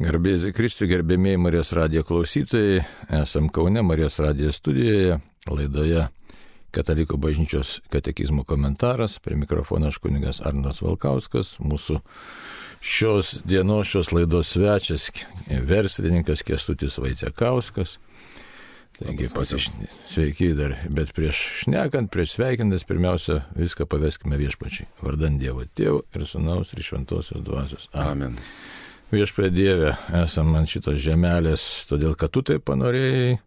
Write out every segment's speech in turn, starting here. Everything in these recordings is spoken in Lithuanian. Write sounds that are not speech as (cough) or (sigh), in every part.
Garbėsiai Kristui, gerbėmiai Marijos radijo klausytojai, esam Kaune Marijos radijo studijoje, laidoje Katalikų bažnyčios katekizmo komentaras, prie mikrofono aš kuningas Arnas Valkauskas, mūsų šios dienos, šios laidos svečias, verslininkas Kestutis Vaicekauskas. Taigi pasišnė. Sveiki dar, bet prieš šnekant, prieš sveikintas, pirmiausia, viską paveskime viešpačiai. Vardant Dievo Tėvų ir Sūnaus ir Šventosios Dvasios. Amen. Viešpė Dieve, esam ant šitos žemelės, todėl kad tu tai panorėjai.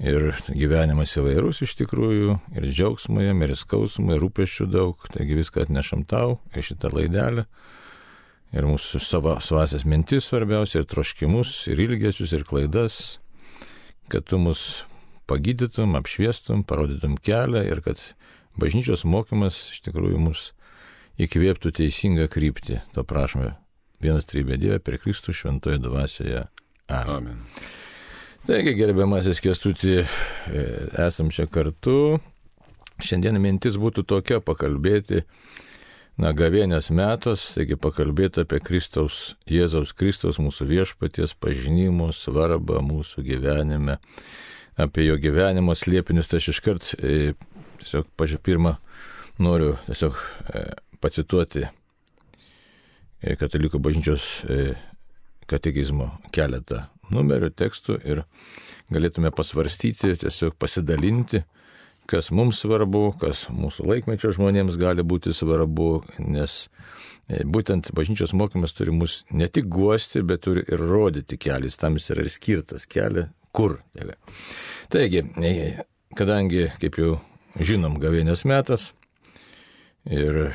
Ir gyvenimas įvairus iš tikrųjų, ir džiaugsmai, ir skausmai, ir rūpeščių daug, taigi viską atnešam tau į šitą laidelę. Ir mūsų savo svasias mintis svarbiausia, ir troškimus, ir ilgesius, ir klaidas, kad tu mus pagydytum, apšviestum, parodytum kelią ir kad bažnyčios mokymas iš tikrųjų mus įkvėptų teisingą kryptį. To prašome vienas trybė Dieve per Kristų šventoje dvasioje. Amen. Amen. Taigi, gerbiamasis Kestutį, e, esam čia kartu. Šiandien mintis būtų tokia pakalbėti, na, gavienės metas, taigi pakalbėti apie Kristaus, Jėzaus Kristaus, mūsų viešpaties pažinimo svarbą mūsų gyvenime, apie jo gyvenimo slėpinius. Tai aš iškart e, tiesiog pažiūrėjau pirmą, noriu tiesiog e, pacituoti katalikų bažnyčios e, katekizmo keletą numerių, tekstų ir galėtume pasvarstyti, tiesiog pasidalinti, kas mums svarbu, kas mūsų laikmečio žmonėms gali būti svarbu, nes e, būtent bažnyčios mokymas turi mus ne tik guosti, bet turi ir rodyti kelias, tam jis yra ir skirtas kelią, kur. Taigi, kadangi, kaip jau žinom, gavėnės metas ir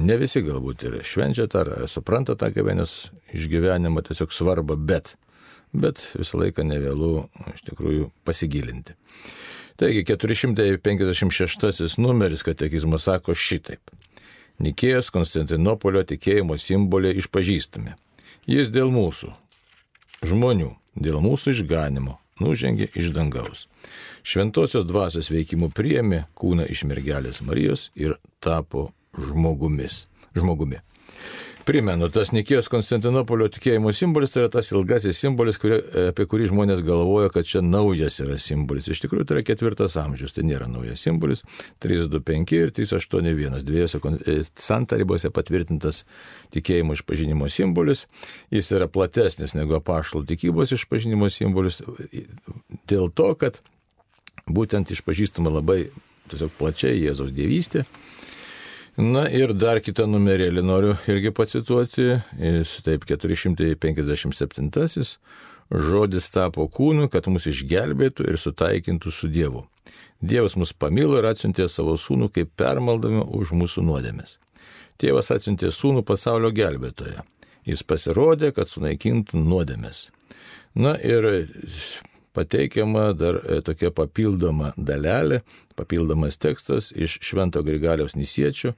Ne visi galbūt ir švenčia tą, ar supranta tą gavėnės išgyvenimą, tiesiog svarbą, bet, bet visą laiką nevėlų iš tikrųjų pasigilinti. Taigi 456 numeris katekizmo sako šitaip. Nikėjos Konstantinopolio tikėjimo simbolį išpažįstame. Jis dėl mūsų, žmonių, dėl mūsų išganimo, nužengė iš dangaus. Šventosios dvasios veikimų priemi kūną iš mergelės Marijos ir tapo žmogumis, žmogumi. Primenu, tas Nikijos Konstantinopolio tikėjimo simbolis tai yra tas ilgasis simbolis, kurie, apie kurį žmonės galvoja, kad čia naujas yra simbolis. Iš tikrųjų, tai yra ketvirtas amžius, tai nėra naujas simbolis. 325 ir 381, dviejose e, santarybose patvirtintas tikėjimo išpažinimo simbolis. Jis yra platesnis negu apaštalų tikybos išpažinimo simbolis dėl to, kad būtent išpažįstama labai tiesiog plačiai Jėzaus dievystė Na ir dar kitą numerėlį noriu irgi pacituoti. Jis taip 457. Žodis tapo kūnu, kad mus išgelbėtų ir sutaikintų su Dievu. Dievas mus pamilo ir atsiuntė savo sūnų kaip permaldami už mūsų nuodėmės. Tėvas atsiuntė sūnų pasaulio gelbėtoje. Jis pasirodė, kad sunaikintų nuodėmės. Na ir pateikiama dar e, tokia papildoma dalelė, papildomas tekstas iš Švento Grigaliaus Nisiečio.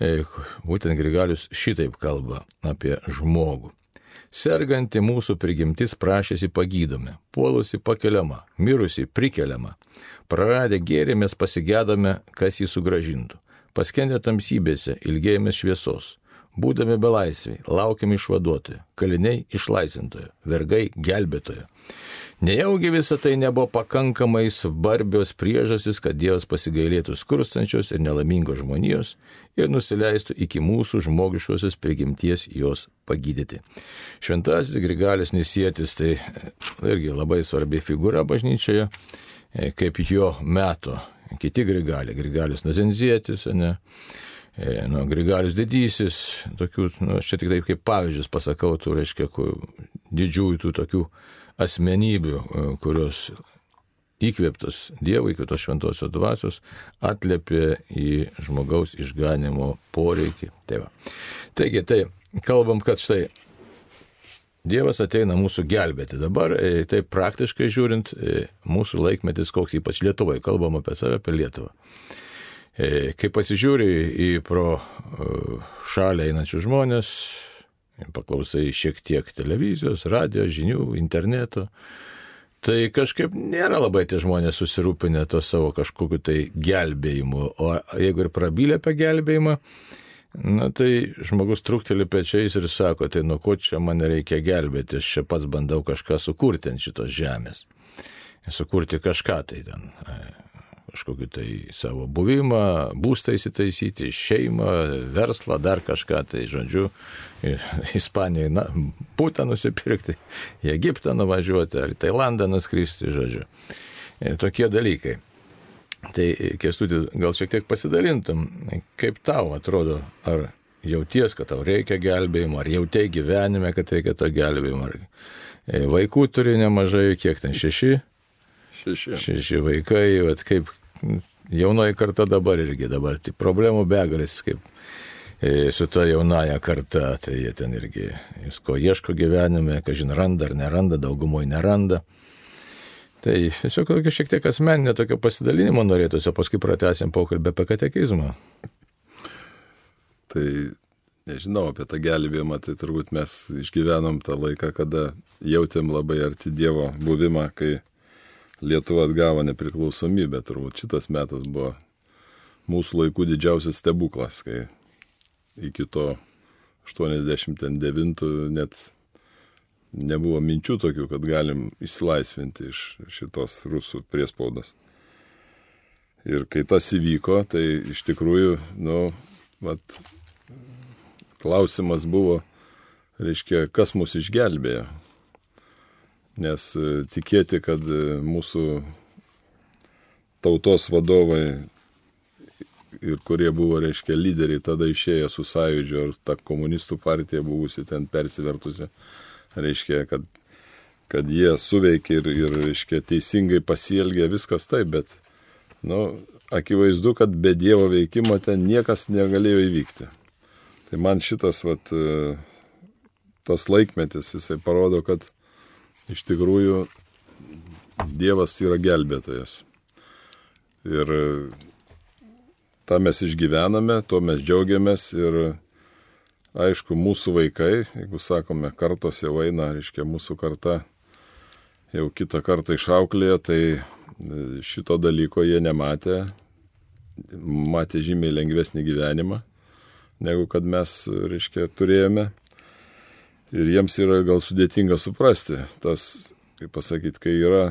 E, būtent Grigalius šitaip kalba apie žmogų. Serganti mūsų prigimtis prašėsi pagydome, puolusi pakeliama, mirusi prikeliama. Praradę gėrimės pasigėdame, kas jį sugražintų. Paskendę tamsybėse ilgėjomės šviesos. Būdami belaisviai, laukiami išvaduotojo, kaliniai išlaisintojo, vergai gelbėtojo. Nejaugi visą tai nebuvo pakankamai svarbios priežastys, kad Dievas pasigailėtų skurstančios ir nelaimingos žmonijos ir nusileistų iki mūsų žmogiškosios prigimties jos pagydyti. Šventasis Grigalis Nisėtis tai e, irgi labai svarbi figūra bažnyčioje, e, kaip jo meto kiti Grigaliai, Grigalius Nazenzėtis, ne? E, nu, Grigalius didysis, tokių, nu, aš čia tik taip kaip pavyzdžius pasakau, tų, reiškia, didžiųjų tų tokių asmenybių, e, kurios įkvėptos Dievo, įkvėptos šventosios dvasios, atliepė į žmogaus išganimo poreikį. Tai va. Taigi, tai kalbam, kad štai Dievas ateina mūsų gelbėti. Dabar, e, tai praktiškai žiūrint, mūsų laikmetis, koks ypač Lietuvai, kalbam apie save, apie Lietuvą. Kai pasižiūri į pro šalį einančius žmonės, paklausai šiek tiek televizijos, radio, žinių, interneto, tai kažkaip nėra labai tie žmonės susirūpinę to savo kažkokiu tai gelbėjimu. O jeigu ir prabylė apie gelbėjimą, Na tai žmogus trukteli pečiais ir sako, tai nuo ko čia man reikia gelbėti, aš čia pats bandau kažką sukurti ant šitos žemės. Sukurti kažką tai ten, e, kažkokį tai savo buvimą, būstą įsitaisyti, šeimą, verslą, dar kažką, tai žodžiu, (laughs) Ispanijai, na, būtą nusipirkti, į Egiptą nuvažiuoti ar į Tailandą nuskristi, žodžiu. E, tokie dalykai. Tai kestutį gal šiek tiek pasidalintum, kaip tau atrodo, ar jauties, kad tau reikia gelbėjimo, ar jautėjai gyvenime, kad reikia to gelbėjimo. Ar e, vaikų turi nemažai, kiek ten šeši? Šeši. Šeši vaikai, vat kaip jaunoji karta dabar irgi dabar, tik problemų begalis, kaip e, su ta jaunaja karta, tai jie ten irgi visko ieško gyvenime, kažin randa ar neranda, daugumoje neranda. Tai tiesiog tokio šiek tiek asmeninio tokio pasidalinimo norėtųsi, o paskui pratęsim pokalbę apie katekizmą. Tai nežinau apie tą gelbėjimą, tai turbūt mes išgyvenom tą laiką, kada jautėm labai arti Dievo buvimą, kai Lietuva atgavo nepriklausomybę. Turbūt šitas metas buvo mūsų laikų didžiausias stebuklas, kai iki to 89 net nebuvo minčių tokių, kad galim išsilaisvinti iš šitos rusų priespaudos. Ir kai tas įvyko, tai iš tikrųjų, nu, vat, klausimas buvo, reiškia, kas mus išgelbėjo. Nes e, tikėti, kad e, mūsų tautos vadovai ir kurie buvo, reiškia, lyderiai tada išėję su sąjūdžio ar ta komunistų partija buvusi ten persivertusi, reiškia, kad, kad jie suveikia ir, ir reiškia, teisingai pasielgia, viskas taip, bet, nu, akivaizdu, kad be Dievo veikimo ten niekas negalėjo įvykti. Tai man šitas, vat, tas laikmetis, jisai parodo, kad iš tikrųjų Dievas yra gelbėtojas. Ir tą mes išgyvename, tuo mes džiaugiamės ir Aišku, mūsų vaikai, jeigu sakome, kartos jau eina, reiškia, mūsų karta jau kitą kartą išauklėjo, tai e, šito dalyko jie nematė, matė žymiai lengvesnį gyvenimą, negu kad mes, reiškia, turėjome. Ir jiems yra gal sudėtinga suprasti, tas, kaip pasakyti, kai yra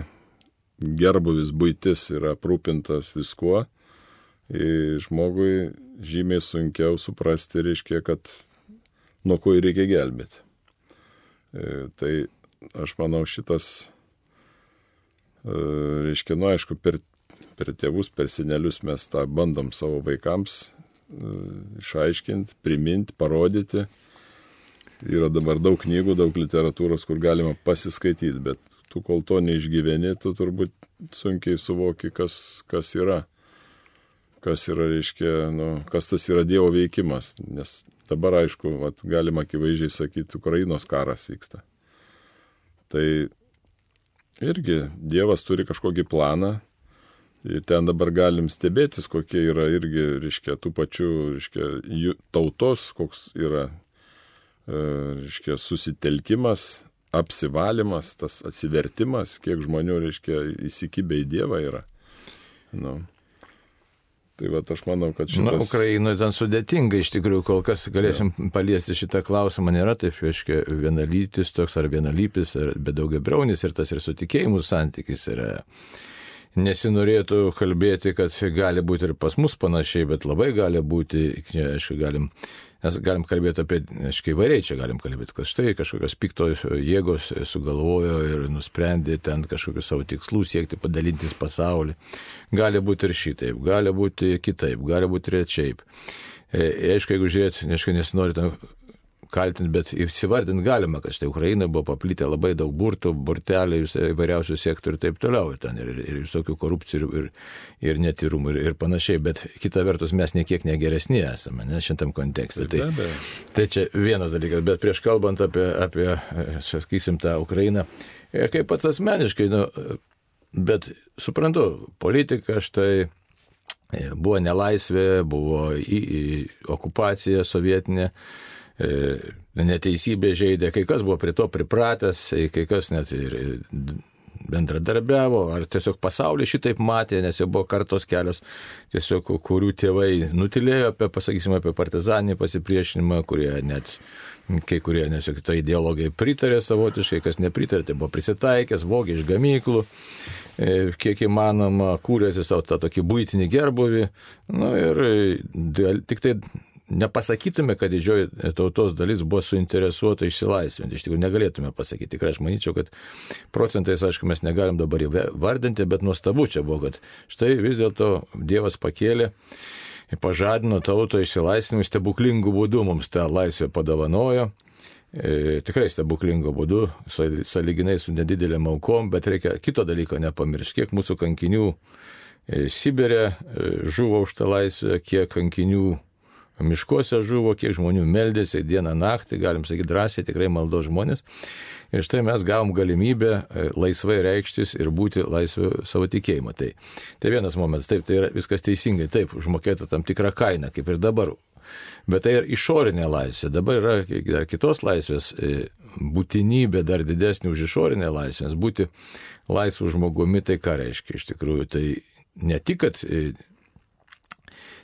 gerbuvis būtis, yra aprūpintas viskuo, žmogui žymiai sunkiau suprasti, reiškia, kad nuo ko ir reikia gelbėti. E, tai aš manau šitas, e, reiškia, nu aišku, per, per tėvus, per senelius mes tą bandom savo vaikams e, išaiškinti, priminti, parodyti. Yra dabar daug knygų, daug literatūros, kur galima pasiskaityti, bet tu kol to neišgyveni, tu turbūt sunkiai suvoki, kas, kas yra. Kas yra, reiškia, nu, kas tas yra Dievo veikimas, nes Dabar, aišku, vat, galima akivaizdžiai sakyti, Ukrainos karas vyksta. Tai irgi Dievas turi kažkokį planą ir ten dabar galim stebėtis, kokie yra irgi, reiškia, tų pačių, reiškia, tautos, koks yra, reiškia, susitelkimas, apsivalymas, tas atsivertimas, kiek žmonių, reiškia, įsikibę į Dievą yra. Nu. Tai va, aš manau, kad šitas... Na, Ukrainoje ten sudėtinga iš tikrųjų, kol kas galėsim ja. paliesti šitą klausimą, nėra taip, aiškiai, vienalytis toks ar vienalypis, ar bedaugia braunis ir tas ir su tikėjimu santykis yra. Nesinorėtų kalbėti, kad gali būti ir pas mus panašiai, bet labai gali būti, aišku, galim Mes galim kalbėti apie, aiškiai, įvairiai čia galim kalbėti, kad štai kažkokios piktos jėgos sugalvojo ir nusprendė ten kažkokius savo tikslus siekti padalintis pasaulį. Gali būti ir šitaip, gali būti kitaip, gali būti rečiaip. E, aišku, jeigu žiūrėt, aišku, nesinori kaltinti, bet įsivardinti galima, kad štai Ukraina buvo paplitę labai daug burtų, burtelių, įvairiausių sektorių ir taip toliau, ir ten ir, ir visokių korupcijų ir, ir netyrumų ir, ir panašiai, bet kita vertus mes niekiek negeresni esame, ne, šitam kontekste. Tai, tai čia vienas dalykas, bet prieš kalbant apie, apie sakysim, tą Ukrainą, e, kaip pats asmeniškai, nu, bet suprantu, politika štai e, buvo nelaisvė, buvo į, į, okupacija sovietinė, E, neteisybė žaidė, kai kas buvo prie to pripratęs, kai kas net ir bendradarbiavo, ar tiesiog pasaulį šitaip matė, nes jau buvo kartos kelios, tiesiog kurių tėvai nutilėjo apie, pasakysime, apie partizaninį pasipriešinimą, kurie net kai kurie nesik tai ideologai pritarė savotiškai, kas nepritarė, tai buvo prisitaikęs, vogė iš gamyklų, e, kiek įmanoma, kūrėsi savo tą tokį būtinį gerbuvį. Na ir tik tai nepasakytume, kad didžioji tautos dalis buvo suinteresuota išsilaisvinti. Iš tikrųjų negalėtume pasakyti. Tikrai aš manyčiau, kad procentais, aišku, mes negalim dabar įvardinti, bet nuostabu čia buvo, kad štai vis dėlto Dievas pakėlė pažadino tauto išsilaisvinimą stebuklingų būdų, mums tą laisvę padovanojo. E, tikrai stebuklingo būdu, saliginai su nedidelėm aukom, bet reikia kito dalyko nepamiršti, kiek mūsų kankinių e, Sibirė e, žuvo už tą laisvę, kiek kankinių miškuose žuvo, kiek žmonių meldėsi dieną naktį, galim sakyti drąsiai, tikrai maldo žmonės. Ir štai mes gavom galimybę e, laisvai reikštis ir būti laisvė savo tikėjimą. Tai, tai vienas momentas, taip, tai yra viskas teisingai, taip, užmokėta tam tikrą kainą, kaip ir dabar. Bet tai ir išorinė laisvė. Dabar yra dar kitos laisvės e, būtinybė dar didesnė už išorinę laisvę. Nes būti laisvu žmogumi tai ką reiškia iš tikrųjų. Tai ne tik, kad E,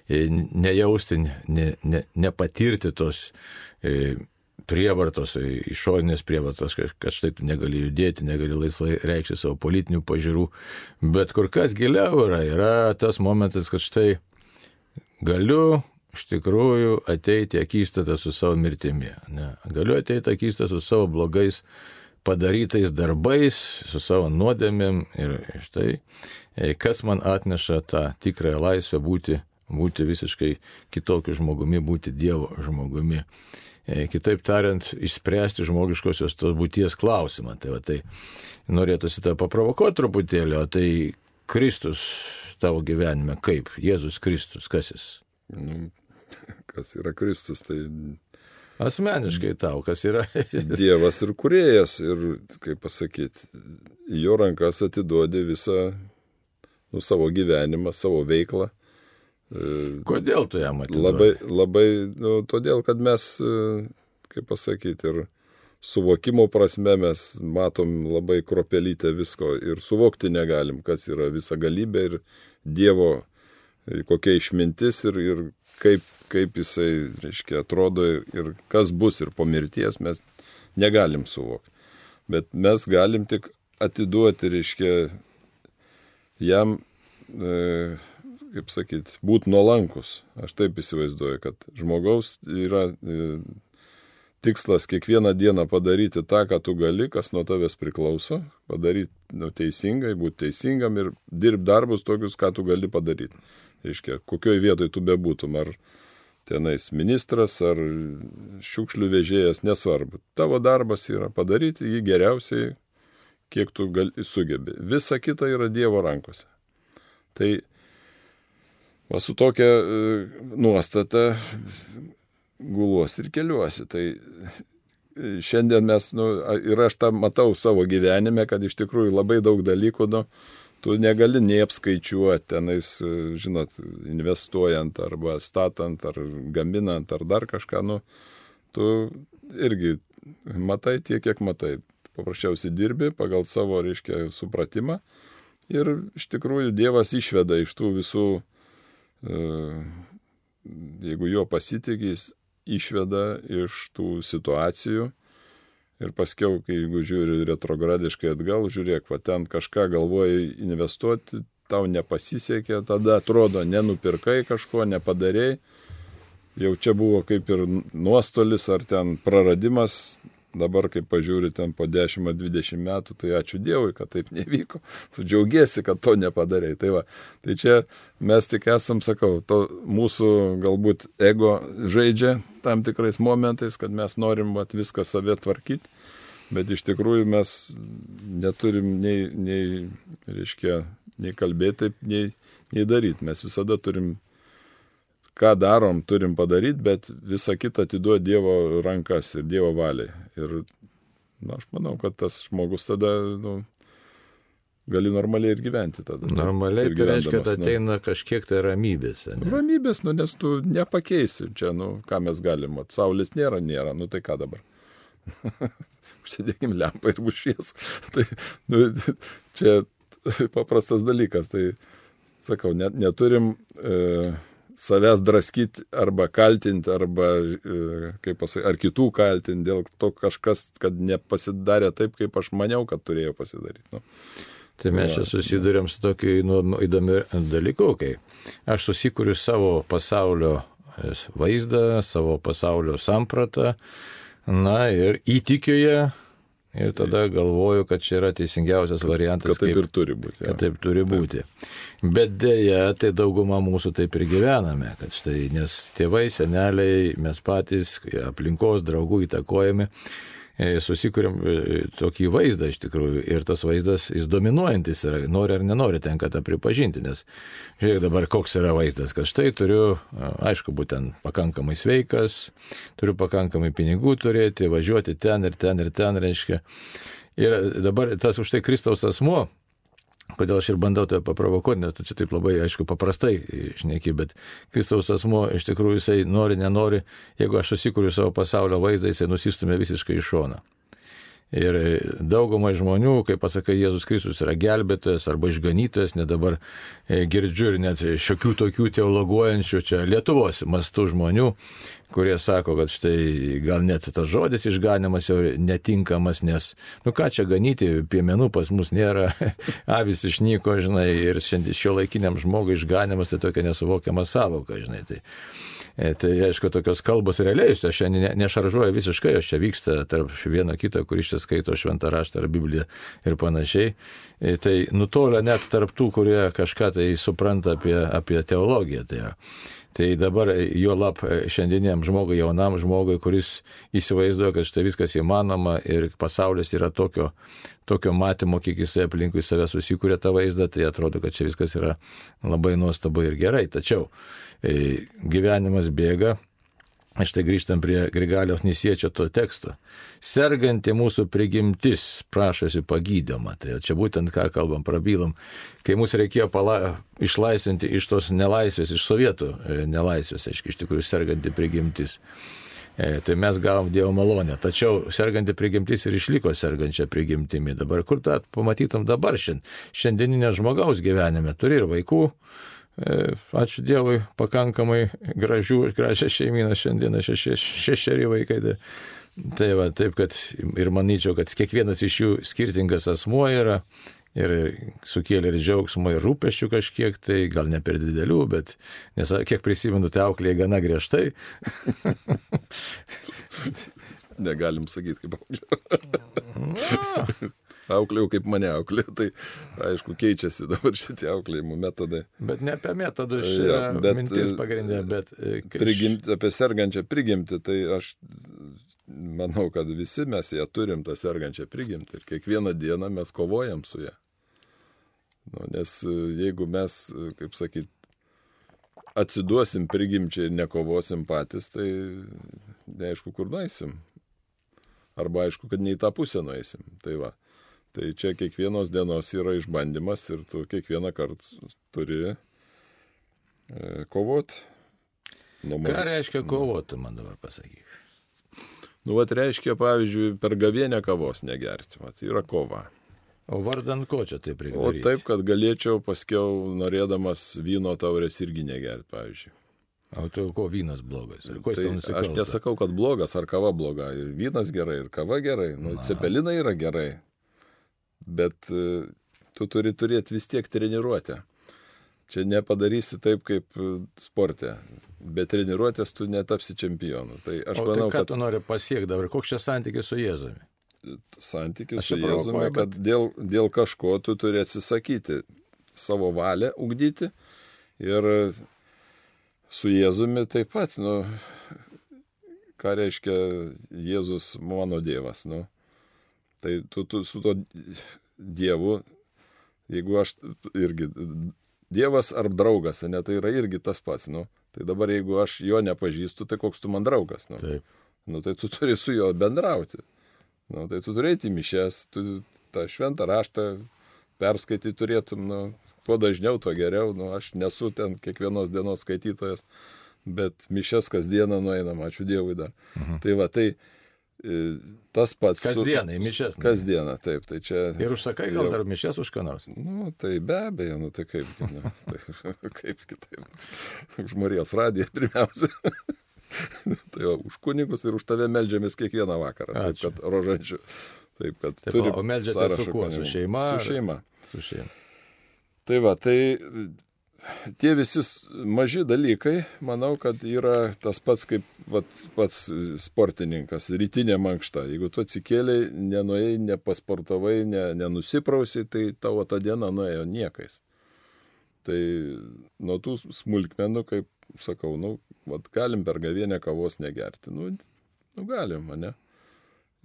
nejausti, ne, ne, nepatirti tos e, prievartos, e, išorinės prievartos, kad štai tu negali judėti, negali laisvai reikšti savo politinių pažiūrų, bet kur kas giliau yra, yra tas momentas, kad štai galiu iš tikrųjų ateiti akistatą su savo mirtimi. Ne. Galiu ateiti akistatą su savo blogais padarytais darbais, su savo nuodėmėm ir štai, kas man atneša tą tikrąją laisvę būti būti visiškai kitokiu žmogumi, būti Dievo žmogumi. E, kitaip tariant, išspręsti žmogiškosios tos būties klausimą. Tai, va, tai norėtųsi tą paprovokuoti truputėlį, o tai Kristus tavo gyvenime kaip? Jėzus Kristus, kas jis? Nu, kas yra Kristus, tai Asmeniškai tau, kas yra. (laughs) Dievas ir kuriejas, ir, kaip pasakyti, jo rankas atiduodi visą nu, savo gyvenimą, savo veiklą. Kodėl tu ją matai? Labai, labai, nu, todėl, kad mes, kaip pasakyti, ir suvokimo prasme mes matom labai kropelytę visko ir suvokti negalim, kas yra visa galybė ir Dievo kokia išmintis ir, ir kaip, kaip jisai, reiškia, atrodo ir kas bus ir po mirties mes negalim suvokti. Bet mes galim tik atiduoti, reiškia, jam e, kaip sakyt, būti nuolankus. Aš taip įsivaizduoju, kad žmogaus yra e, tikslas kiekvieną dieną padaryti tą, ką tu gali, kas nuo tavęs priklauso, padaryti nu, teisingai, būti teisingam ir dirbti darbus tokius, ką tu gali padaryti. Iškia, kokioje vietoje tu bebūtum, ar tenais ministras, ar šiukšlių vežėjas, nesvarbu. Tavo darbas yra padaryti jį geriausiai, kiek tu gali, sugebi. Visa kita yra Dievo rankose. Tai Va su tokia e, nuostata guluos ir keliuosi. Tai e, šiandien mes, nu, ir aš tą matau savo gyvenime, kad iš tikrųjų labai daug dalykų, nu, tu negali nei apskaičiuoti tenais, e, žinot, investuojant arba statant ar gaminant ar dar kažką, nu, tu irgi matai tiek, kiek matai. Paprasčiausiai dirbi pagal savo, reiškia, supratimą ir iš tikrųjų Dievas išveda iš tų visų E, jeigu jo pasitikės, išveda iš tų situacijų ir paskiau, kai jeigu žiūri retrogradiškai atgal, žiūrėk, va ten kažką galvoji investuoti, tau nepasisekė, tada atrodo, nenupirkai kažko, nepadarėjai, jau čia buvo kaip ir nuostolis ar ten praradimas, Dabar, kai pažiūri ten po 10 ar 20 metų, tai ačiū Dievui, kad taip nevyko. (laughs) Tu džiaugiesi, kad to nepadarėjai. Tai, va, tai čia mes tik esam, sakau, to mūsų galbūt ego žaidžia tam tikrais momentais, kad mes norim vat, viską savė tvarkyti, bet iš tikrųjų mes neturim nei, nei, reiškia, nei kalbėti, nei, nei daryti. Mes visada turim ką darom, turim padaryti, bet visą kitą atiduoti Dievo rankas ir Dievo valiai. Ir na, aš manau, kad tas žmogus tada nu, gali normaliai ir gyventi tada. Normaliai tai reiškia, kad nu. ateina nu, kažkiek tai ramybės. Ne? Ramybės, nu, nes tu nepakeisi čia, nu, ką mes galim, at, saulės nėra, nėra, nu tai ką dabar. (laughs) užsidėkim lempą ir bus švies. (laughs) Tai nu, čia paprastas dalykas. Tai sakau, net, neturim e, savęs draskyti arba kaltinti, arba, e, kaip pasakyti, ar kitų kaltinti dėl to kažkas, kad nepasidarė taip, kaip aš maniau, kad turėjo pasidaryti. Nu. Tai mes čia susidurėm su tokiu nu, įdomiu dalyku, kai aš susikūriu savo pasaulio e, vaizdą, savo pasaulio sampratą, na ir įtikiu ją Ir tada galvoju, kad čia yra teisingiausias variantas. Kad taip kaip, ir turi būti. Ja. Kad taip turi būti. Bet dėja, tai dauguma mūsų taip ir gyvename, kad štai, nes tėvai, seneliai, mes patys, aplinkos, draugų įtakojami, susikūrėm e, tokį vaizdą iš tikrųjų ir tas vaizdas, jis dominuojantis yra, nori ar nenori, tenka tą pripažinti, nes žiūrėk dabar, koks yra vaizdas, kad štai turiu, aišku, būtent pakankamai sveikas, turiu pakankamai pinigų turėti, važiuoti ten ir ten ir ten, reiškia. Ir dabar tas už tai Kristaus asmo, Kodėl aš ir bandau tave paprovokuoti, nes tu čia taip labai, aišku, paprastai šneki, bet Kristaus asmo iš tikrųjų jisai nori, nenori, jeigu aš susikūriu savo pasaulio vaizdą, jisai nusistumė visiškai iš šono. Ir daugumai žmonių, kai pasakai, Jėzus Kristus yra gelbėtojas arba išganytojas, net dabar e, girdžiu ir net šiokių tokių teologuojančių čia Lietuvos mastų žmonių, kurie sako, kad štai gal net tas žodis išganimas jau netinkamas, nes, nu ką čia ganyti, piemenų pas mus nėra, (laughs) avis išnyko, žinai, ir šiandien šio laikiniam žmogui išganimas tai tokia nesuvokiama savoka, žinai. Tai, Tai aišku, tokios kalbos realiai, aš čia ne, nešaržuoju visiškai, aš čia vyksta tarp vieno kito, kuris čia skaito šventą raštą ar Bibliją ir panašiai. E, tai nutolia net tarp tų, kurie kažką tai supranta apie, apie teologiją. Tai, Tai dabar jo lab šiandieniam žmogui, jaunam žmogui, kuris įsivaizduoja, kad štai viskas įmanoma ir pasaulis yra tokio, tokio matymo, kiek jisai aplinkui save susikūrė tą vaizdą, tai atrodo, kad čia viskas yra labai nuostabu ir gerai. Tačiau e, gyvenimas bėga, Štai grįžtam prie Grigaliaus Nisiečio to teksto. Serganti mūsų prigimtis prašosi pagydymą. Tai čia būtent ką kalbam, prabylam, kai mūsų reikėjo pala, išlaisvinti iš tos nelaisvės, iš sovietų e, nelaisvės, aiškiai, iš tikrųjų serganti prigimtis. E, tai mes gavom Dievo malonę. Tačiau serganti prigimtis ir išliko sergančia prigimtimi. Dabar kur tą pamatytum dabar šiandien? Šiandieninė žmogaus gyvenime turi ir vaikų ačiū Dievui, pakankamai gražių, gražią šeiminą šiandieną šeši, šešeri vaikai. Tai, tai va, taip, kad ir manyčiau, kad kiekvienas iš jų skirtingas asmuo yra ir sukėlė ir džiaugsmo, ir rūpeščių kažkiek, tai gal ne per didelių, bet nes kiek prisimenu, tai auklė gana griežtai. (laughs) Negalim sakyti kaip auklė auklėjau kaip mane auklė, tai aišku, keičiasi dabar šitie auklėjimo metodai. Bet ne apie metodus, ja, bet mintis pagrindė, bet... E, prigimti, apie sergančią prigimtį, tai aš manau, kad visi mes ją turim, tą sergančią prigimtį ir kiekvieną dieną mes kovojam su ją. Nu, nes e, jeigu mes, e, kaip sakyt, atsiduosim prigimčiai ir nekovosim patys, tai neaišku, kur nueisim. Arba aišku, kad ne į tą pusę nueisim. Tai va. Tai čia kiekvienos dienos yra išbandymas ir tu kiekvieną kartą turi e, kovoti. Nu, Ką reiškia kovoti, man dabar pasakyk. Nu, vat reiškia, pavyzdžiui, per gavienę kavos negerti. Vat yra kova. O vardan ko čia taip reikia? O taip, kad galėčiau paskiau, norėdamas vyno taurės irgi negerti, pavyzdžiui. O tu ko vynas blogas? Ko tai aš nesakau, kad blogas ar kava bloga. Ir vynas gerai, ir kava gerai. Nu, cepelinai yra gerai bet e, tu turi turėti vis tiek treniruotę. Čia nepadarysi taip kaip e, sporte. Be treniruotės tu netapsi čempionu. Tai aš o manau, tai ką kad... tu nori pasiekti dabar, koks čia santykis su Jėzumi? Santykis su Jėzumi, bet... kad dėl, dėl kažko tu turi atsisakyti savo valią ugdyti ir su Jėzumi taip pat, nu, ką reiškia Jėzus mano Dievas, nu. Tai tu, tu su to Dievu, jeigu aš irgi Dievas ar draugas, ne, tai yra irgi tas pats, nu. Tai dabar jeigu aš jo nepažįstu, tai koks tu man draugas, nu. Taip. Nu, tai tu turi su juo bendrauti. Nu, tai tu turėti mišes, tu tą šventą raštą perskaityti turėtum, nu, kuo dažniau, tuo geriau. Nu, aš nesu ten kiekvienos dienos skaitytojas, bet mišes kasdieną nueinam, ačiū Dievui dar. Mhm. Tai va, tai tas pats. Kasdieną į mišes. Kasdieną, taip. Tai čia, ir užsakai gal dar mišes už ką nors? Nu, tai be abejo, nu tai kaip, nu, (laughs) tai, (laughs) kaip kitaip. Už Marijos radiją pirmiausia. (laughs) tai va, už kunigus ir už tave melžiamės kiekvieną vakarą. Taip, kad rožančių. Taip, kad taip, turi o melžiate su kuo? Su šeima? Su šeima. Su šeima. Tai va, tai tie visi maži dalykai, manau, kad yra tas pats kaip vat, pats sportininkas, rytinė mankšta. Jeigu tu atsikėliai, nenuėjai, nepasportavai, ne, nenusiprausi, tai tavo ta diena nuėjo niekais. Tai nuo tų smulkmenų, kaip sakau, nu, vat, galim per gavienę kavos negerti. Nu, nu galim, ne?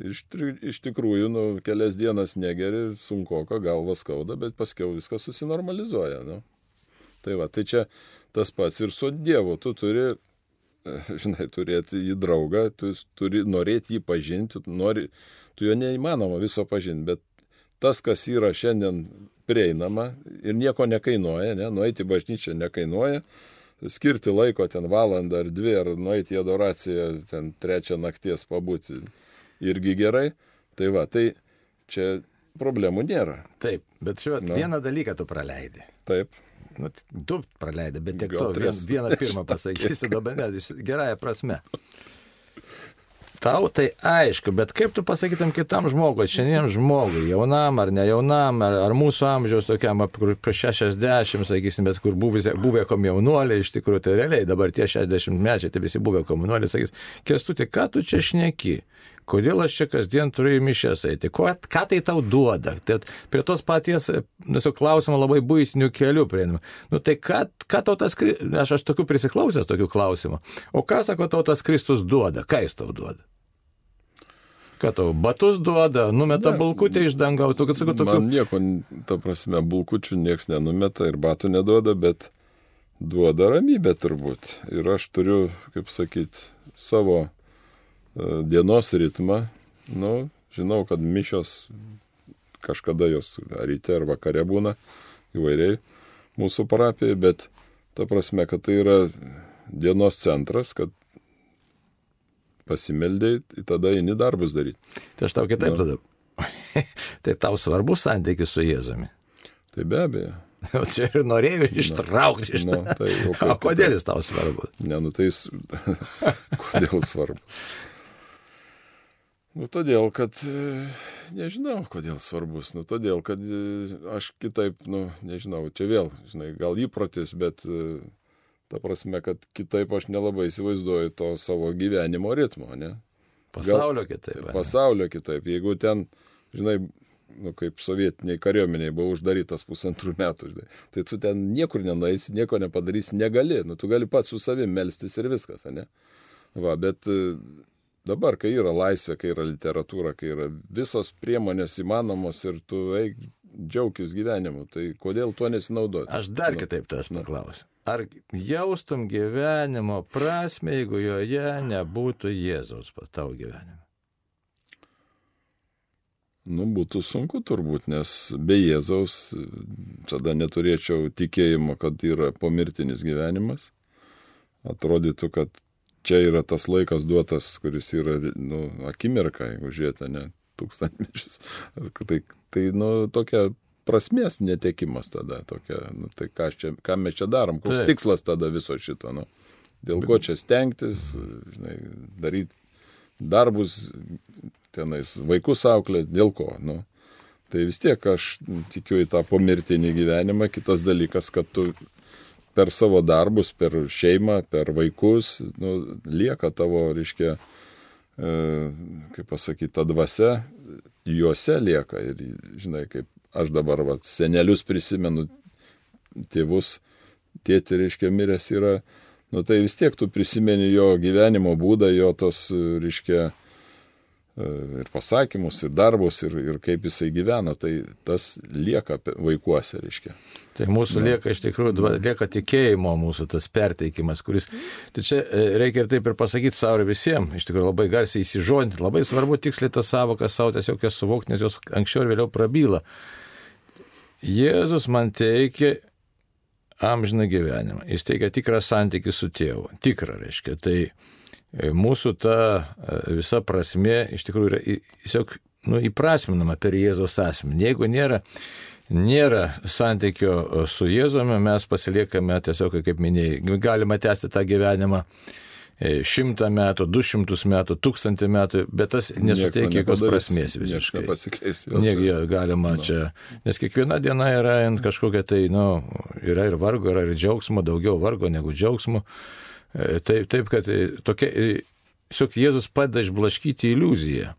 Iš, iš tikrųjų, nu, kelias dienas negeri, sunku, galvas skauda, bet paskiau viskas susinormalizuoja. Nu. Tai va, tai čia tas pats ir su Dievu. Tu turi, (laughs) žinai, turėti jį draugą, tu turi norėti jį pažinti, tu, nori, tu jo neįmanoma viso pažinti, bet tas, kas yra šiandien prieinama ir nieko nekainuoja, ne, nueiti bažnyčią nekainuoja, skirti laiko ten valandą ar dvi, ar nueiti į adoraciją ten trečią nakties pabūti irgi gerai. Tai va, tai čia problemų nėra. Taip, bet šiuo nu. vieną dalyką tu praleidai. Taip. Nu, du praleidai, bet tiek to, vien, vieną pirmą (laughs) pasakysiu dabar, ne, gerąją prasme. Tau tai aišku, bet kaip tu pasakytum kitam žmogui, šiandien žmogui, jaunam ar ne jaunam, ar, ar mūsų amžiaus tokiam, prieš 60, sakysim, bet kur buvę, buvę komjaunuoliai, iš tikrųjų, tai realiai dabar tie 60 mečiai, tai visi buvę komjaunuoliai, sakys, kestuti, ką tu čia šneki? Kodėl aš čia kasdien turiu į mišęs eiti? Ko, ką tai tau duoda? Tai prie tos paties, nesu klausimą labai būtinių kelių prieinama. Nu tai ką, ką tau tas, aš, aš tokių prisiklausęs tokių klausimų. O ką sako tau tas Kristus duoda? Ką jis tau duoda? Ką tau, batus duoda, numeta ne, bulkutę iš dangaus, tu kad sakau tokių. Man nieko, ta prasme, bulkučių nieks nenumeta ir batų neduoda, bet duoda ramybę turbūt. Ir aš turiu, kaip sakyt, savo dienos ritmą. Nu, žinau, kad mišios kažkada jos ar ryte ar vakare būna įvairiai mūsų parapijai, bet ta prasme, kad tai yra dienos centras, kad pasimeldėjai, tai tada eini darbus daryti. Tai aš tau kitaip tada. (laughs) tai tau svarbus santykis su Jėzumi. Tai be abejo. (laughs) O čia ir norėjau ištraukti iš to. Na, tai, (laughs) o, o kodėl jis tau svarbus? Ne, nu tai jis... kodėl svarbu? Nu, todėl, kad, nežinau, kodėl svarbus. Nu, todėl, kad aš kitaip, nu, nežinau, čia vėl, žinai, gal įprotis, bet Ta prasme, kad kitaip aš nelabai įsivaizduoju to savo gyvenimo ritmo, ne? Pasaulio Gal, kitaip. Ne? Pasaulio kitaip. Jeigu ten, žinai, nu, kaip sovietiniai kariuomeniai buvo uždarytas pusantrų metų, žinai, tai tu ten niekur nenaisi, nieko nepadarysi, negali. Nu, tu gali pats su savim melstis ir viskas, ne? Va, bet e, dabar, kai yra laisvė, kai yra literatūra, kai yra visos priemonės įmanomos ir tu eik džiaugtis gyvenimu, tai kodėl tuo nesinaudoti? Aš dar kitaip tas paklausiu. Ar jaustum gyvenimo prasme, jeigu joje nebūtų Jėzaus pas tavo gyvenime? Nu, būtų sunku turbūt, nes be Jėzaus tada neturėčiau tikėjimo, kad yra pomirtinis gyvenimas. Atrodytų, kad čia yra tas laikas duotas, kuris yra, nu, akimirka, jeigu žiūrėte, ne tūkstantmečius. Tai, tai nu, tokia prasmės netekimas tada tokia, nu, tai ką, čia, ką mes čia darom, koks Taip. tikslas tada viso šito, nu, dėl ko čia stengtis, žinai, daryti darbus, tenais vaikus auklė, dėl ko, nu. Tai vis tiek aš tikiu į tą pomirtinį gyvenimą, kitas dalykas, kad tu per savo darbus, per šeimą, per vaikus, nu, lieka tavo, reiškia, e, kaip pasakyti, ta dvasia, juose lieka ir, žinai, kaip aš dabar va, senelius prisimenu, tėvus, tėti, reiškia, miręs yra, nu tai vis tiek tu prisimeni jo gyvenimo būdą, jo tos, reiškia, ir pasakymus, ir darbus, ir, ir kaip jisai gyvena, tai tas lieka vaikuose, reiškia. Tai mūsų Na. lieka iš tikrųjų, lieka tikėjimo mūsų tas perteikimas, kuris, tai čia e, reikia ir taip ir pasakyti savo visiems, iš tikrųjų labai garsiai įsižodinti, labai svarbu tiksliai tas savokas savo tiesiog jas suvokti, nes jos anksčiau ir vėliau prabyla. Jėzus man teikia amžiną gyvenimą. Jis teikia tikrą santykį su tėvu. Tikrą, reiškia. Tai mūsų ta visa prasme iš tikrųjų yra tiesiog nu, įprasminama per Jėzos asmenį. Jeigu nėra, nėra santykio su Jėzumi, mes pasiliekame tiesiog, kaip minėjai, galima tęsti tą gyvenimą E, šimtą metų, du šimtus metų, tūkstantį metų, bet tas nesuteikia jokios prasmės visiškai. Negi galima no. čia, nes kiekviena diena yra kažkokia tai, nu, yra ir vargo, yra ir džiaugsmo, daugiau vargo negu džiaugsmo. E, taip, taip kad e, tokia, tiesiog Jėzus padeda išblaškyti iliuziją.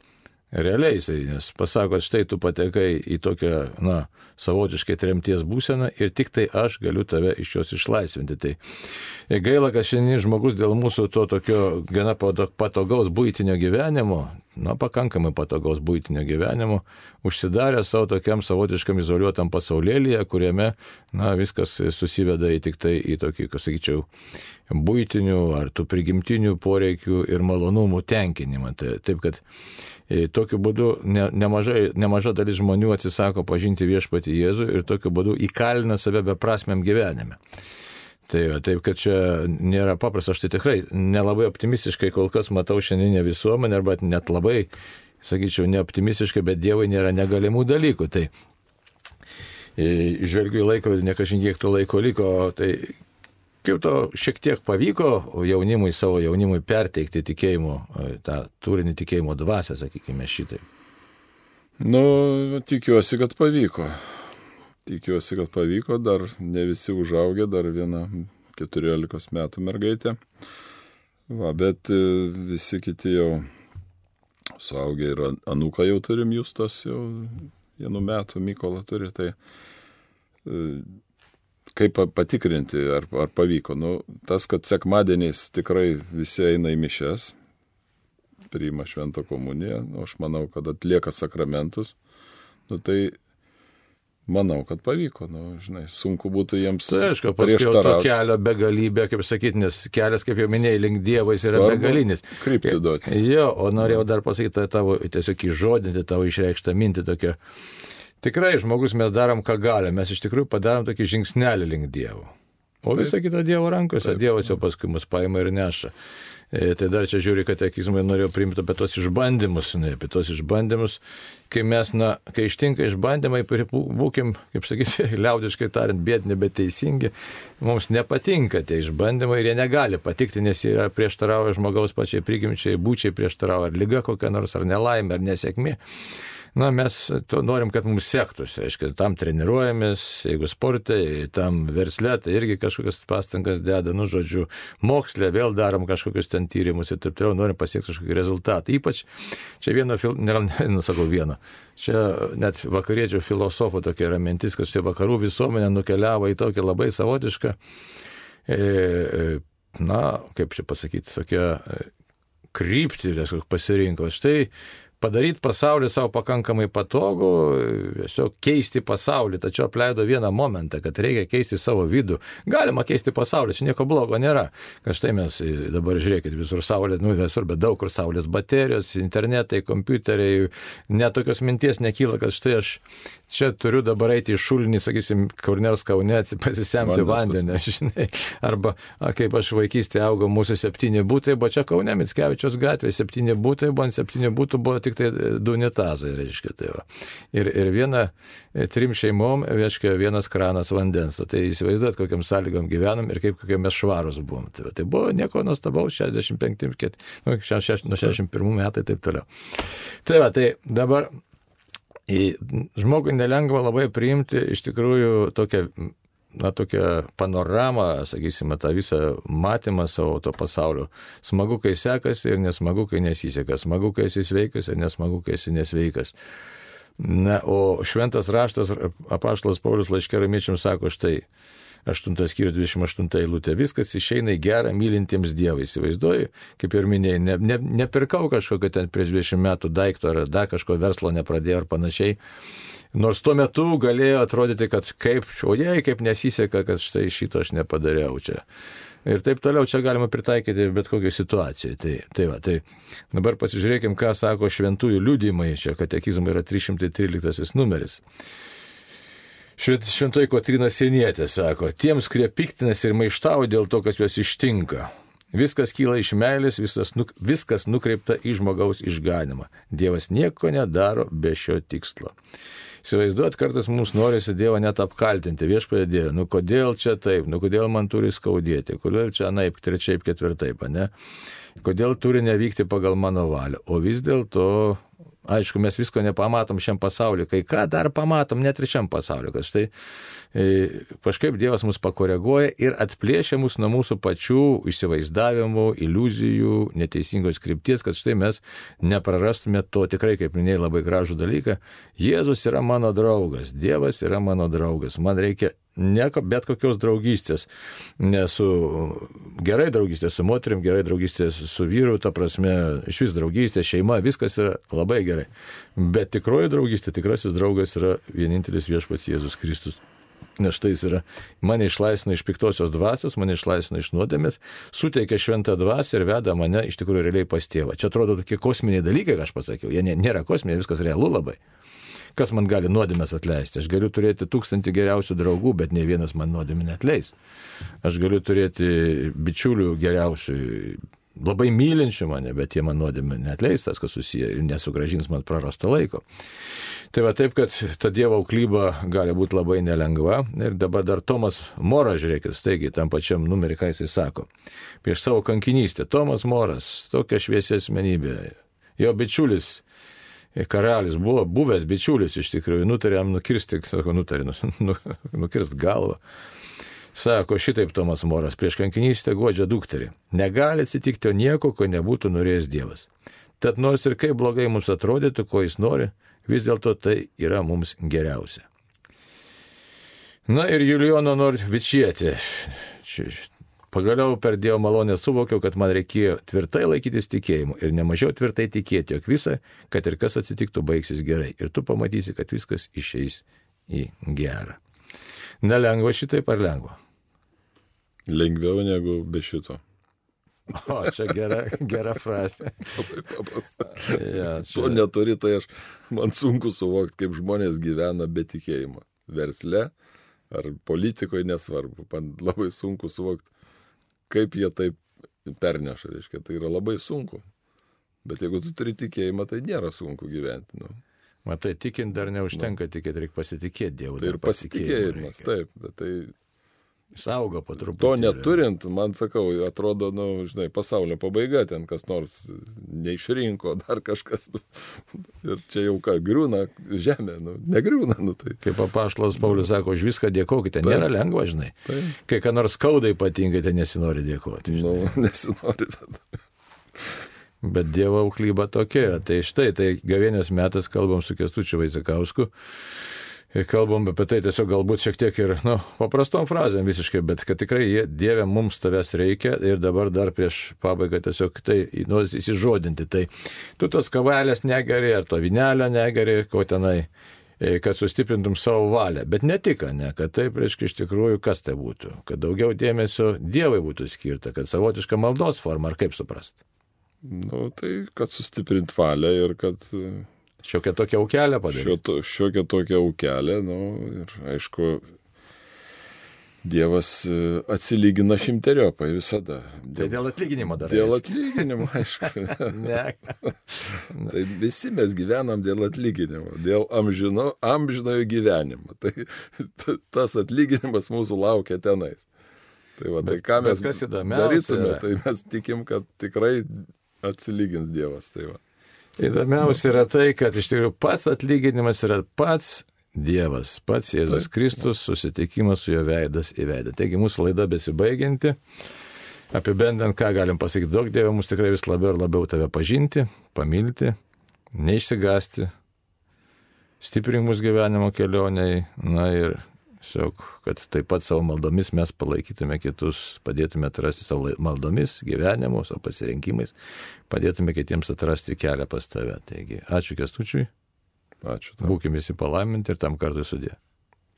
Realiai jisai, nes pasako, štai tu patekai į tokią, na, savotiškai tremties būseną ir tik tai aš galiu tave iš jos išlaisvinti. Tai gaila, kad šiandien žmogus dėl mūsų to tokio gana patogaus būtinio gyvenimo, na, pakankamai patogaus būtinio gyvenimo, užsidarė savo tokiam savotiškam izoliuotam pasaulėlyje, kuriame, na, viskas susiveda į tik tai į tokį, kas sakyčiau, būtinių ar tų prigimtinių poreikių ir malonumų tenkinimą. Tai, taip, kad e, tokiu būdu ne, nemažai, nemaža dalis žmonių atsisako pažinti viešpatį Jėzų ir tokiu būdu įkalina save beprasmiam gyvenime. Tai va, taip, kad čia nėra paprasta, aš tai tikrai nelabai optimistiškai kol kas matau šiandieninę visuomenę, arba net labai, sakyčiau, neoptimistiškai, bet Dievui nėra negalimų dalykų. Tai e, žvelgiu į laiką, ne kažin kiek to laiko liko, tai kaip to šiek tiek pavyko jaunimui, savo jaunimui perteikti tikėjimo, e, tą turinį tikėjimo dvasę, sakykime, šitai. Nu, tikiuosi, kad pavyko tikiuosi, kad pavyko, dar ne visi užaugę, dar viena 14 metų mergaitė. Va, bet e, visi kiti jau suaugę ir anūką jau turim, Justas jau vienų metų, Mykola turi, tai e, kaip patikrinti, ar, ar pavyko. Nu, tas, kad sekmadieniais tikrai visi eina į mišes, priima šventą komuniją, nu, aš manau, kad atlieka sakramentus, nu, tai Manau, kad pavyko, nu, žinai, sunku būtų jiems. Tai aišku, paskui to kelio begalybė, kaip sakyti, nes kelias, kaip jau minėjai, link Dievo jis yra Svarbu begalinis. Krypti duoti. Jo, o norėjau dar pasakyti tavo, tiesiog įžodinti tavo išreikštą mintį tokią. Tikrai, žmogus, mes darom, ką galime, mes iš tikrųjų padarom tokį žingsnelį link Dievo. O visa kita Dievo rankose, Taip. Dievas jau paskui mus paima ir neša. E, tai dar čia žiūri, kad tekizmai norėjo priimti apie tos išbandymus, ne, apie tos išbandymus, kai mes, na, kai ištinka išbandymai, būkim, kaip sakyti, (laughs) liaudiškai tariant, bėdini, bet teisingi, mums nepatinka tie išbandymai ir jie negali patikti, nes jie prieštarauja žmogaus pačiai prigimčiai, būčiai prieštarauja ar lyga kokia nors, ar nelaimė, ar nesėkmė na, mes norim, kad mums sektųsi, aiškiai, tam treniruojamės, jeigu sportai, tam versle, tai irgi kažkokias pastangas deda, nu, žodžiu, mokslė, vėl darom kažkokius ten tyrimus ir taip toliau, norim pasiekti kažkokį rezultatą. Ypač čia vieno, fil... ne, nusakau vieno, čia net vakariečių filosofų tokia yra mintis, kad čia vakarų visuomenė nukeliavo į tokią labai savotišką, e, e, na, kaip čia pasakyti, tokią e, kryptį pasirinko. Štai padaryti pasaulį savo pakankamai patogų, tiesiog keisti pasaulį, tačiau apleido vieną momentą, kad reikia keisti savo vidų. Galima keisti pasaulį, čia nieko blogo nėra. Kad štai mes dabar žiūrėkit visur saulė, nu visur, bet daug kur saulės baterijos, internetai, kompiuteriai, netokios minties nekyla, kad štai aš čia turiu dabar eiti į šulinį, sakysim, kur nors kaune pasisemti vandenį, (laughs) žinai. Arba, a, kaip aš vaikystėje augau, mūsų septyni būtai, buvo čia kaune, Mitskevičios gatvėje, septyni būtai, buvo ant septynių būtų, buvo tik tai du unitazai, reiškia. Tai va. ir, ir viena, e, trim šeimom, reiškia, vienas kranas vandens. Tai įsivaizduot, kokiam sąlygom gyvenam ir kaip kokie mes švarus buvom. Tai, va. tai buvo nieko nuostabaus, 65, nu, 60, nuo 61 metai ir taip toliau. Tai va, tai dabar žmogui nelengva labai priimti iš tikrųjų tokią na, tokią panoramą, sakysime, tą visą matymą savo to pasaulio. Smagu, kai sekasi ir nesmagu, kai nesiseka. Smagu, kai esi sveikas ir nesmagu, kai esi nesveikas. Na, o šventas raštas, apaštalas Paulius laiškė ramiečiams sako štai, 8 skyrius 28 eilutė. Viskas išeina į gerą mylintiems Dievą. Įsivaizduoju, kaip ir minėjai, ne, ne, nepirkau kažkokio ten prieš 20 metų daikto ar dar kažko verslo nepradėjau ar panašiai. Nors tuo metu galėjo atrodyti, kad kaip, o jei kaip nesiseka, kad štai šito aš nepadariau čia. Ir taip toliau čia galima pritaikyti bet kokiai situacijai. Tai, tai, va, tai dabar pasižiūrėkim, ką sako šventųjų liūdimai. Čia katekizmai yra 313 numeris. Šventoji Kotrina Senietė sako, tiems, kurie piktinasi ir maištauja dėl to, kas juos ištinka. Viskas kyla iš meilės, viskas, nuk, viskas nukreipta į žmogaus išganimą. Dievas nieko nedaro be šio tikslo. Įsivaizduot, kartais mums norisi Dievą net apkaltinti, viešpėdė Dievą, nu kodėl čia taip, nu kodėl man turi skaudėti, kodėl čia naip, trečiaip, ketvirtaip, ne? Kodėl turi nevykti pagal mano valią. O vis dėlto Aišku, mes visko nepamatom šiam pasauliu, kai ką dar pamatom net ir šiam pasauliu, kad štai e, kažkaip Dievas mus pakoreguoja ir atplėšia mus nuo mūsų pačių įsivaizdavimų, iliuzijų, neteisingos krypties, kad štai mes neprarastume to tikrai, kaip minėjai, labai gražų dalyką. Jėzus yra mano draugas, Dievas yra mano draugas, man reikia ne bet kokios draugystės, ne su gerai draugystė su moterim, gerai draugystė su vyru, ta prasme, iš vis draugystė, šeima, viskas yra labai gerai. Bet tikroji draugystė, tikrasis draugas yra vienintelis viešpats Jėzus Kristus. Nes štai jis yra, mane išlaisvino iš piktosios dvasios, mane išlaisvino iš nuodėmės, suteikia šventą dvasę ir veda mane iš tikrųjų realiai pas tėvą. Čia atrodo tokie kosminiai dalykai, ką aš pasakiau. Jie nėra kosminiai, viskas realu labai. Kas man gali nuodėmės atleisti? Aš galiu turėti tūkstantį geriausių draugų, bet ne vienas man nuodėmė netleis. Aš galiu turėti bičiulių geriausių, labai mylinčių mane, bet jie man nuodėmė netleistas, kas susiję ir nesugražins man prarasto laiko. Tai va taip, kad ta Dievo auklyba gali būti labai nelengva. Ir dabar dar Tomas Moras, žiūrėkit, staigiai tam pačiam numerį, ką jisai sako. Prieš savo kankinystę. Tomas Moras, tokia šviesi asmenybė. Jo bičiulis karalius buvo buvęs bičiulis iš tikrųjų, nutarė jam nukirsti, sako, nutarė, nu, nu, nukirsti galvą. Sako šitaip Tomas Moras, prieš kankinystę godžia dukterį. Negali atsitikti nieko, ko nebūtų norėjęs Dievas. Tad nors ir kaip blogai mums atrodytų, ko jis nori, vis dėlto tai yra mums geriausia. Na ir Julijono Norvičietė. Pagaliau per Dievo malonę suvokiau, kad man reikėjo tvirtai laikytis tikėjimu ir nemažiau tvirtai tikėti, jog visa, kad ir kas atsitiktų, baigsis gerai. Ir tu pamatysi, kad viskas išeis į gerą. Nelengva šitaip ar lengva? Lengviau negu be šito. O, čia gera, gera frazė. (laughs) Labai paprasta. Ja, čia... To neturi, tai aš, man sunku suvokti, kaip žmonės gyvena be tikėjimo. Versle ar politikoje nesvarbu. Man labai sunku suvokti, kaip jie taip perneša, reiškia, tai yra labai sunku. Bet jeigu tu turi tikėjimą, tai nėra sunku gyventi. Nu. Matai, tikint dar neužtenka, nu. tikėti reikia pasitikėti Dievu. Tai ir pasitikėjimas, taip, bet tai Saugo po truputį. To neturint, man sakau, atrodo, nu, žinai, pasaulio pabaiga, ten kas nors neišrinko, dar kažkas. Nu, ir čia jau ką, griūna žemė, nu, negriūna. Nu, tai. Kaip papaštalas Paulius sako, už viską dėkokite, tai. nėra lengva, žinai. Tai. Kai ką nors skauda ypatingai, tai nesinori dėkoti. Nu, (laughs) nesinori, bet. Bet Dievo auklyba tokia yra. Tai štai, tai gavienės metas kalbam su Kestučiu Vaicekausku. Kalbam apie tai tiesiog galbūt šiek tiek ir, nu, paprastom frazėm visiškai, bet kad tikrai jie, Dieve mums tavęs reikia ir dabar dar prieš pabaigą tiesiog tai, nu, įsižodinti. Tai tu tos kavalės negeri, ar to vinelio negeri, ko tenai, e, kad sustiprintum savo valią. Bet ne tik, ne, kad taip, reiškia, iš tikrųjų, kas tai būtų. Kad daugiau dėmesio Dievui būtų skirta, kad savotiška maldos forma, ar kaip suprast. Nu, tai kad sustiprint valią ir kad šiokią tokią aukelę padaryti. Šio, šiokią tokią aukelę, nu, ir aišku, Dievas e, atsilygina šimteriopai visada. Dėl, tai dėl atlyginimo dar. Dėl atlyginimo, (laughs) aišku. ne. (laughs) tai visi mes gyvenam dėl atlyginimo, dėl amžino, amžinojo gyvenimo. (laughs) Tai tas atlyginimas mūsų laukia tenais. Tai, va, tai ką mes darytume, tai mes tikim, kad tikrai atsilygins Dievas. Tai va. Įdomiausia yra tai, kad iš tikrųjų pats atlyginimas yra pats Dievas, pats Jėzus Kristus, susitikimas su jo veidas į veidą. Taigi mūsų laida besibaigianti. Apibendant, ką galim pasakyti, daug Dievo mus tikrai vis labiau ir labiau tave pažinti, pamilti, neišsigasti, stiprink mūsų gyvenimo kelioniai, na ir Tiesiog, kad taip pat savo maldomis mes palaikytume kitus, padėtume atrasti savo maldomis, gyvenimu, savo pasirinkimais, padėtume kitiems atrasti kelią pas tave. Taigi, ačiū Kestučiui. Ačiū. Tau. Būkime visi palaiminti ir tam kartui sudė.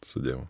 Sudėjau.